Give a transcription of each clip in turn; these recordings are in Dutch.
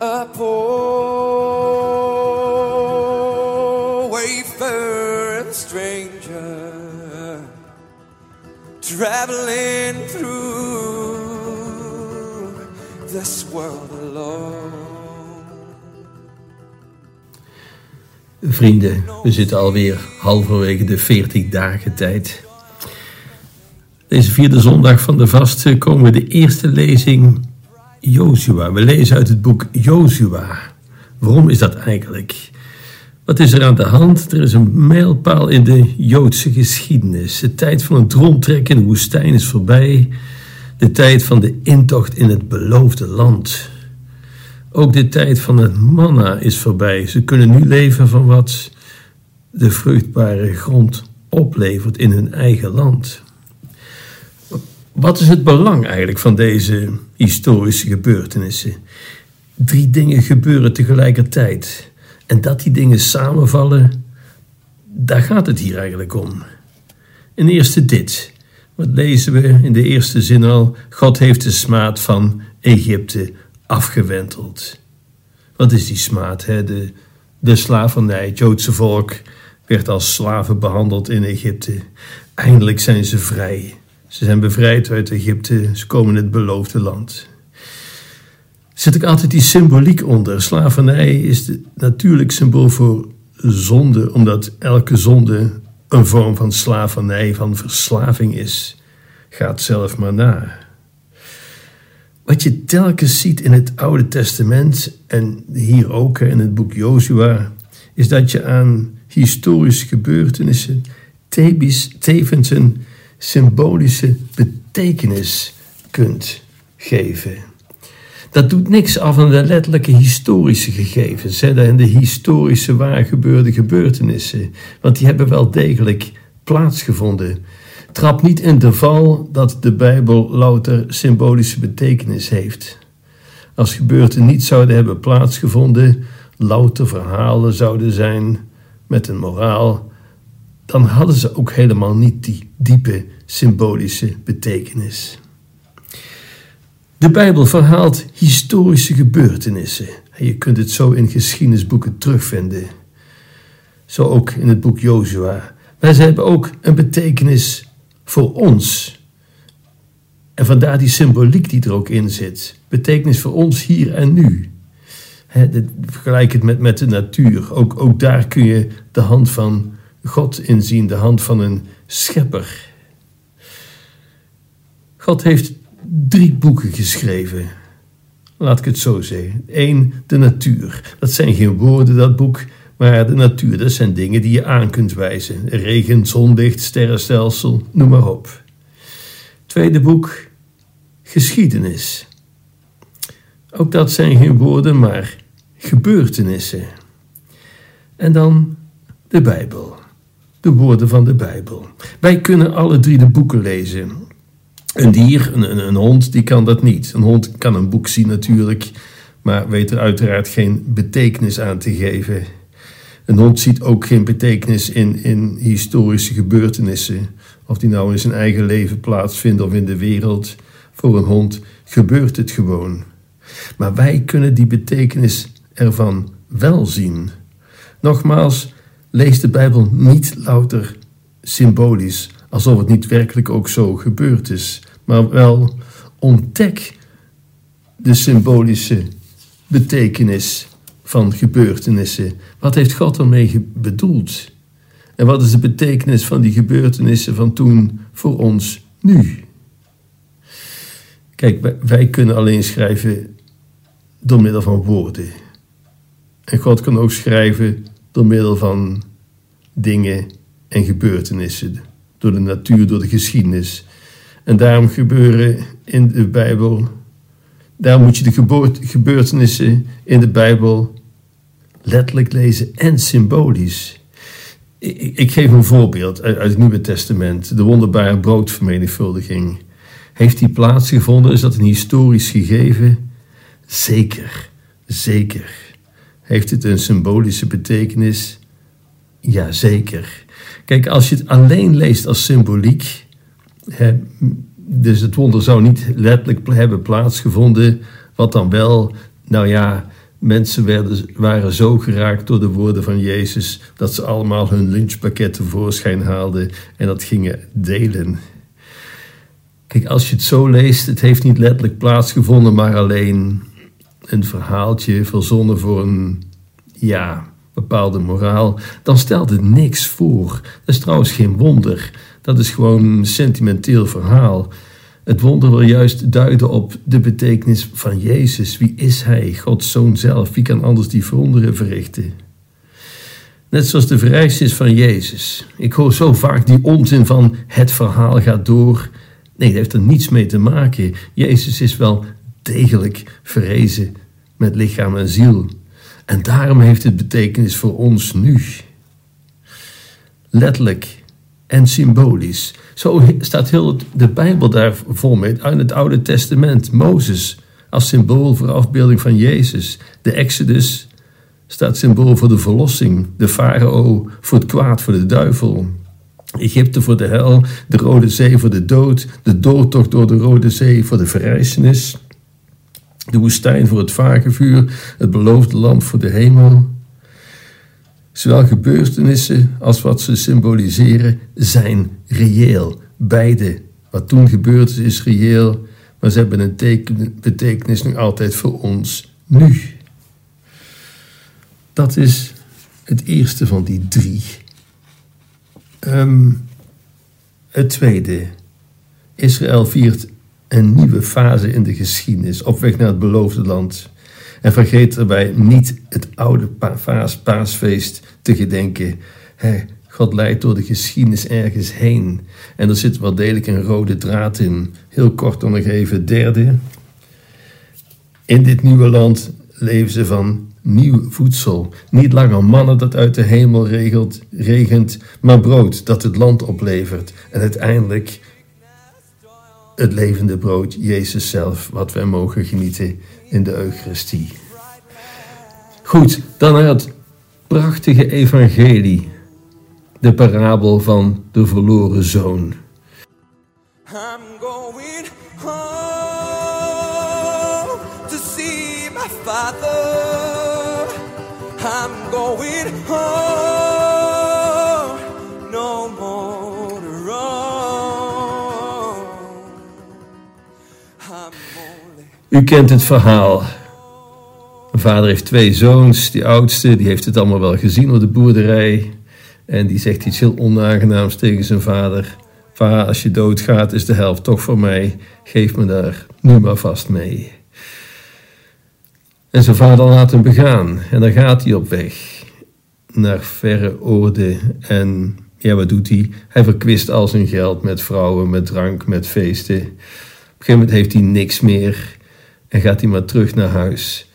a poor wayfaring stranger traveling through this world alone. Vrienden, we zitten alweer halverwege de 40 dagen tijd. Deze vierde zondag van de vaste komen we de eerste lezing Jozua. We lezen uit het boek Jozua. Waarom is dat eigenlijk? Wat is er aan de hand? Er is een mijlpaal in de Joodse geschiedenis. De tijd van het rondtrekken in de woestijn is voorbij. De tijd van de intocht in het beloofde land. Ook de tijd van het manna is voorbij. Ze kunnen nu leven van wat de vruchtbare grond oplevert in hun eigen land. Wat is het belang eigenlijk van deze historische gebeurtenissen? Drie dingen gebeuren tegelijkertijd. En dat die dingen samenvallen, daar gaat het hier eigenlijk om. En eerste dit. Wat lezen we in de eerste zin al? God heeft de smaad van Egypte afgewenteld. Wat is die smaad? Hè? De, de slavernij, het Joodse volk werd als slaven behandeld in Egypte. Eindelijk zijn ze vrij. Ze zijn bevrijd uit Egypte, ze komen in het beloofde land. Zit ik altijd die symboliek onder. Slavernij is natuurlijk symbool voor zonde, omdat elke zonde een vorm van slavernij, van verslaving is. Gaat zelf maar na. Wat je telkens ziet in het Oude Testament en hier ook in het boek Jozua, is dat je aan historische gebeurtenissen tevens een symbolische betekenis kunt geven. Dat doet niks af aan de letterlijke historische gegevens en de historische waar gebeurde gebeurtenissen, want die hebben wel degelijk plaatsgevonden. Trap niet in de val dat de Bijbel louter symbolische betekenis heeft. Als gebeurten niet zouden hebben plaatsgevonden, louter verhalen zouden zijn met een moraal, dan hadden ze ook helemaal niet die diepe symbolische betekenis. De Bijbel verhaalt historische gebeurtenissen. Je kunt het zo in geschiedenisboeken terugvinden. Zo ook in het boek Jozua. Maar ze hebben ook een betekenis voor ons. En vandaar die symboliek die er ook in zit. Betekenis voor ons hier en nu. vergelijk het met, met de natuur. Ook, ook daar kun je de hand van God inzien, de hand van een schepper. God heeft drie boeken geschreven. Laat ik het zo zeggen. Eén, de natuur. Dat zijn geen woorden, dat boek, maar de natuur, dat zijn dingen die je aan kunt wijzen. Regen, zonlicht, sterrenstelsel, noem maar op. Tweede boek, geschiedenis. Ook dat zijn geen woorden, maar gebeurtenissen. En dan de Bijbel. De woorden van de Bijbel. Wij kunnen alle drie de boeken lezen. Een dier, een, een, hond, die kan dat niet. Een hond kan een boek zien natuurlijk, maar weet er uiteraard geen betekenis aan te geven. Een hond ziet ook geen betekenis in, in historische gebeurtenissen. Of die nou in zijn eigen leven plaatsvinden of in de wereld. Voor een hond gebeurt het gewoon. Maar wij kunnen die betekenis ervan wel zien. Nogmaals, lees de Bijbel niet louter symbolisch, alsof het niet werkelijk ook zo gebeurd is, maar wel ontdek de symbolische betekenis van gebeurtenissen. Wat heeft God ermee bedoeld? En wat is de betekenis van die gebeurtenissen van toen voor ons nu? Kijk, wij kunnen alleen schrijven door middel van woorden. En God kan ook schrijven door middel van dingen en gebeurtenissen. Door de natuur, door de geschiedenis. En daarom gebeuren in de Bijbel, daarom moet je de gebeurtenissen in de Bijbel letterlijk lezen en symbolisch. Ik, ik geef een voorbeeld uit, uit het Nieuwe Testament, de wonderbare broodvermenigvuldiging. Heeft die plaatsgevonden? Is dat een historisch gegeven? Zeker, zeker. Heeft het een symbolische betekenis? Jazeker. Kijk, als je het alleen leest als symboliek, dus het wonder zou niet letterlijk hebben plaatsgevonden, wat dan wel, nou ja, Mensen werden, waren zo geraakt door de woorden van Jezus dat ze allemaal hun lunchpakket tevoorschijn haalden en dat gingen delen. Kijk, als je het zo leest, het heeft niet letterlijk plaatsgevonden, maar alleen een verhaaltje verzonnen voor een, ja, bepaalde moraal, dan stelt het niks voor. Dat is trouwens geen wonder. Dat is gewoon een sentimenteel verhaal. Het wonder wil juist duiden op de betekenis van Jezus. Wie is Hij, Gods Zoon zelf? Wie kan anders die verwonderen verrichten? Net zoals de vereistes van Jezus. Ik hoor zo vaak die onzin van het verhaal gaat door. Nee, dat heeft er niets mee te maken. Jezus is wel degelijk verrezen met lichaam en ziel. En daarom heeft het betekenis voor ons nu. Letterlijk en symbolisch. Zo staat heel de Bijbel daar vol mee. Uit het Oude Testament. Mozes als symbool voor afbeelding van Jezus. De Exodus staat symbool voor de verlossing. De farao voor het kwaad, voor de duivel. Egypte voor de hel, de Rode Zee voor de dood, de doortocht door de Rode Zee voor de verrijzenis, de woestijn voor het vagevuur, het beloofde land voor de hemel. Zowel gebeurtenissen als wat ze symboliseren zijn reëel. Beide. Wat toen gebeurd is, reëel, maar ze hebben een teken, betekenis nog altijd voor ons nu. Dat is het eerste van die drie. Um, het tweede. Israël viert een nieuwe fase in de geschiedenis op weg naar het beloofde land. En vergeet erbij niet het oude paas, paasfeest te gedenken. God leidt door de geschiedenis ergens heen. En er zit wel degelijk een rode draad in. Heel kort dan nog even. Derde. In dit nieuwe land leven ze van nieuw voedsel. Niet langer mannen dat uit de hemel regelt, regent, maar brood dat het land oplevert. En uiteindelijk het levende brood, Jezus zelf, wat wij mogen genieten in de Eucharistie. Goed, dan naar het prachtige evangelie, de parabel van de verloren zoon. I'm going home to see my father. I'm going home, U kent het verhaal. Mijn vader heeft twee zoons. Die oudste die heeft het allemaal wel gezien op de boerderij. En die zegt iets heel onaangenaams tegen zijn vader. Vader, als je doodgaat is de helft toch voor mij. Geef me daar nu maar vast mee. En zijn vader laat hem begaan. En dan gaat hij op weg naar verre oorden. En ja, wat doet hij? Hij verkwist al zijn geld met vrouwen, met drank, met feesten. Op een gegeven moment heeft hij niks meer en gaat hij maar terug naar huis.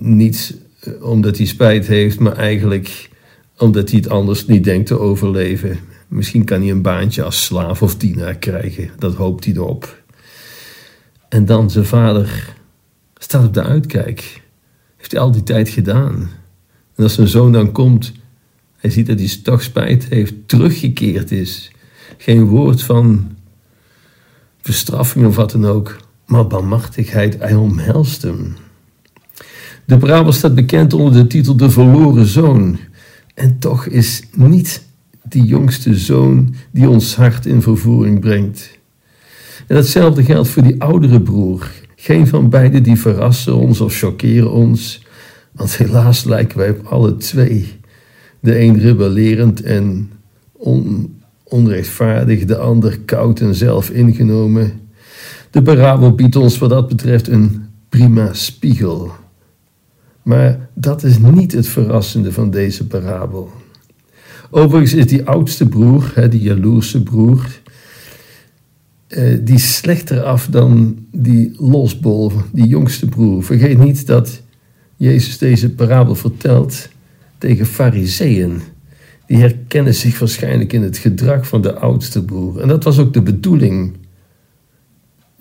Niet eh, omdat hij spijt heeft, maar eigenlijk omdat hij het anders niet denkt te overleven. Misschien kan hij een baantje als slaaf of dienaar krijgen. Dat hoopt hij erop. En dan zijn vader staat op de uitkijk. Heeft hij al die tijd gedaan. En als zijn zoon dan komt, hij ziet dat hij toch spijt heeft, teruggekeerd is. Geen woord van verstraffing of wat dan ook, maar barmhartigheid, hij omhelst hem. De Brabant staat bekend onder de titel De Verloren Zoon. En toch is niet die jongste zoon die ons hart in vervoering brengt. En datzelfde geldt voor die oudere broer. Geen van beiden die verrassen ons of chockeren ons, want helaas lijken wij op alle twee. De een rebellerend en on, onrechtvaardig, de ander koud en zelf ingenomen. De parabel biedt ons wat dat betreft een prima spiegel. Maar dat is niet het verrassende van deze parabel. Overigens is die oudste broer, die jaloerse broer, eh, die slechter af dan die losbol, die jongste broer. Vergeet niet dat Jezus deze parabel vertelt tegen fariseeën. Die herkennen zich waarschijnlijk in het gedrag van de oudste broer. En dat was ook de bedoeling.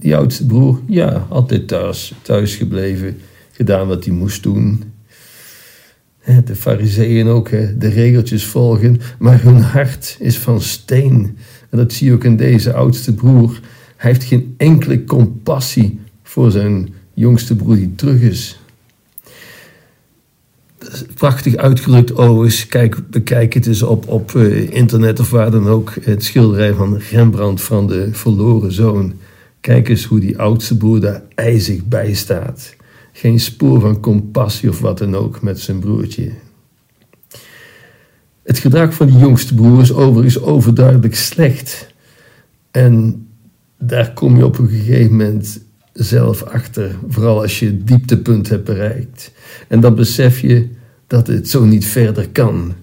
Die oudste broer, ja, altijd thuis, thuis gebleven, gedaan wat hij moest doen. De fariseeën ook, de regeltjes volgen, maar hun hart is van steen. En dat zie je ook in deze oudste broer. Hij heeft geen enkele compassie voor zijn jongste broer die terug is. prachtig uitgedrukt overigens. Kijk, bekijk het eens op, op eh, internet of waar dan ook. Het schilderij van Rembrandt van de verloren zoon. Kijk eens hoe die oudste broer daar ijzig bij staat. Geen spoor van compassie of wat dan ook met zijn broertje. Het gedrag van die jongste broer is overigens overduidelijk slecht. En daar kom je op een gegeven moment zelf achter, vooral als je het dieptepunt hebt bereikt. En dan besef je dat het zo niet verder kan.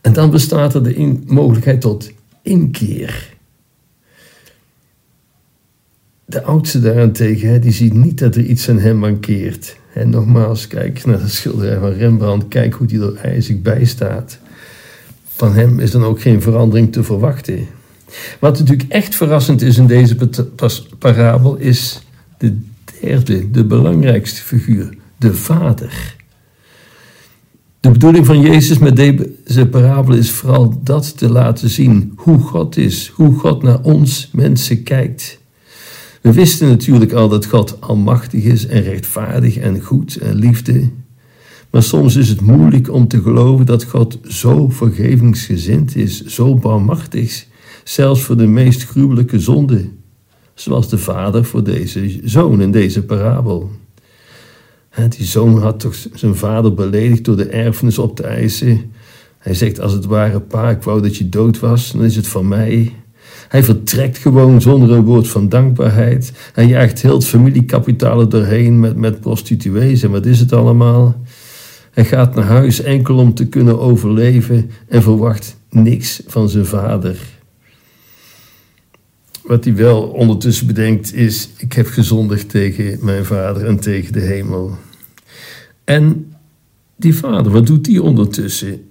En dan bestaat er de mogelijkheid tot inkeer. De oudste daarentegen, die ziet niet dat er iets aan hem mankeert. En nogmaals, kijk naar de schilderij van Rembrandt, kijk hoe die er ijzig bij staat. Van hem is dan ook geen verandering te verwachten. Wat natuurlijk echt verrassend is in deze parabel, is de derde, de belangrijkste figuur, de vader. De bedoeling van Jezus met deze parabel is vooral dat te laten zien hoe God is, hoe God naar ons mensen kijkt. We wisten natuurlijk al dat God almachtig is en rechtvaardig en goed en liefde. Maar soms is het moeilijk om te geloven dat God zo vergevingsgezind is, zo barmhartig, zelfs voor de meest gruwelijke zonde, zoals de vader voor deze zoon in deze parabel. Die zoon had toch zijn vader beledigd door de erfenis op te eisen. Hij zegt als het ware, pa, ik wou dat je dood was, dan is het van mij. Hij vertrekt gewoon zonder een woord van dankbaarheid. Hij jaagt heel het familiekapitaal doorheen met, met prostituees en wat is het allemaal. Hij gaat naar huis enkel om te kunnen overleven en verwacht niks van zijn vader. Wat hij wel ondertussen bedenkt is: ik heb gezondigd tegen mijn vader en tegen de hemel. En die vader, wat doet die ondertussen?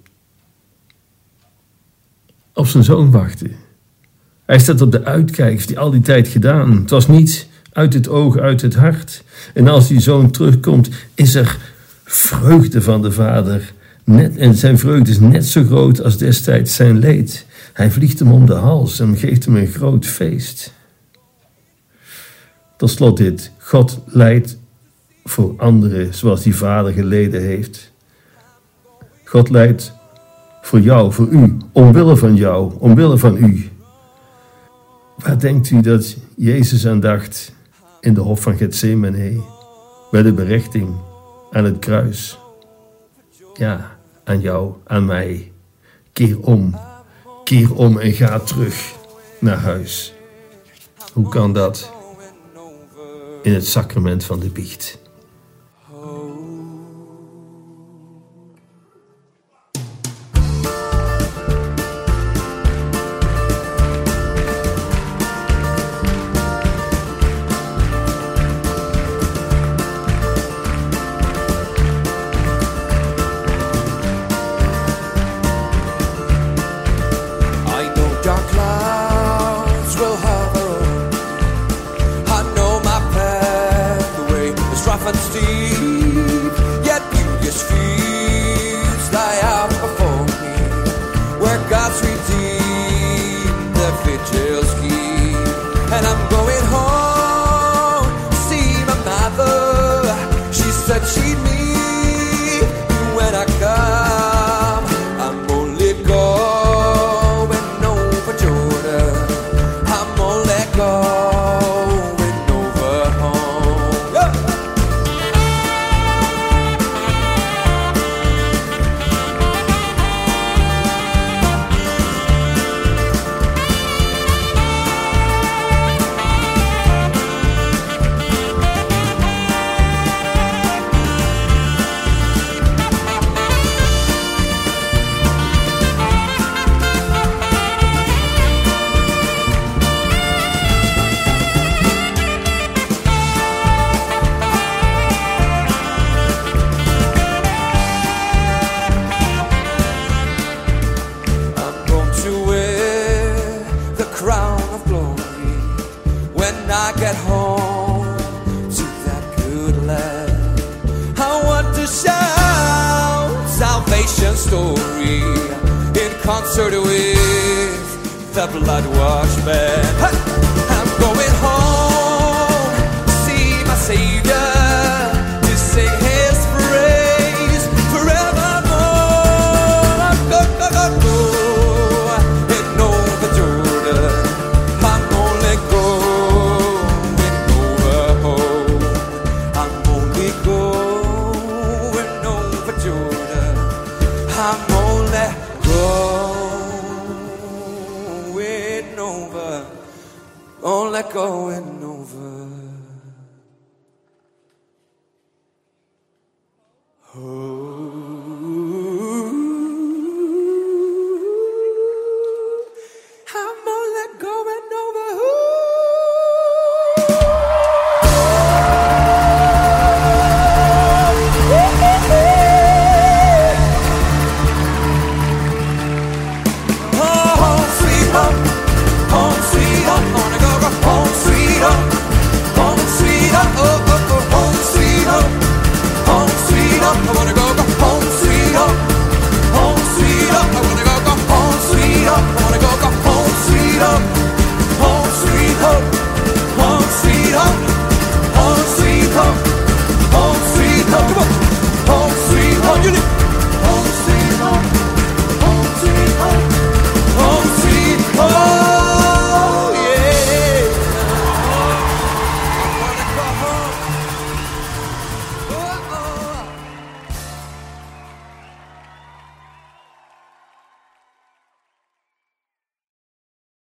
Op zijn zoon wachten. Hij staat op de uitkijk, heeft al die tijd gedaan. Het was niet uit het oog, uit het hart. En als die zoon terugkomt, is er vreugde van de vader. Net, en zijn vreugde is net zo groot als destijds zijn leed. Hij vliegt hem om de hals en geeft hem een groot feest. Tot slot dit: God leidt voor anderen zoals die vader geleden heeft. God leidt voor jou, voor u, omwille van jou, omwille van u. Waar denkt u dat Jezus aan dacht in de hof van Gethsemane, bij de berechting aan het kruis? Ja, aan jou, aan mij. Keer om, keer om en ga terug naar huis. Hoe kan dat? In het sacrament van de biecht. Concert with the blood wash band. I'm going home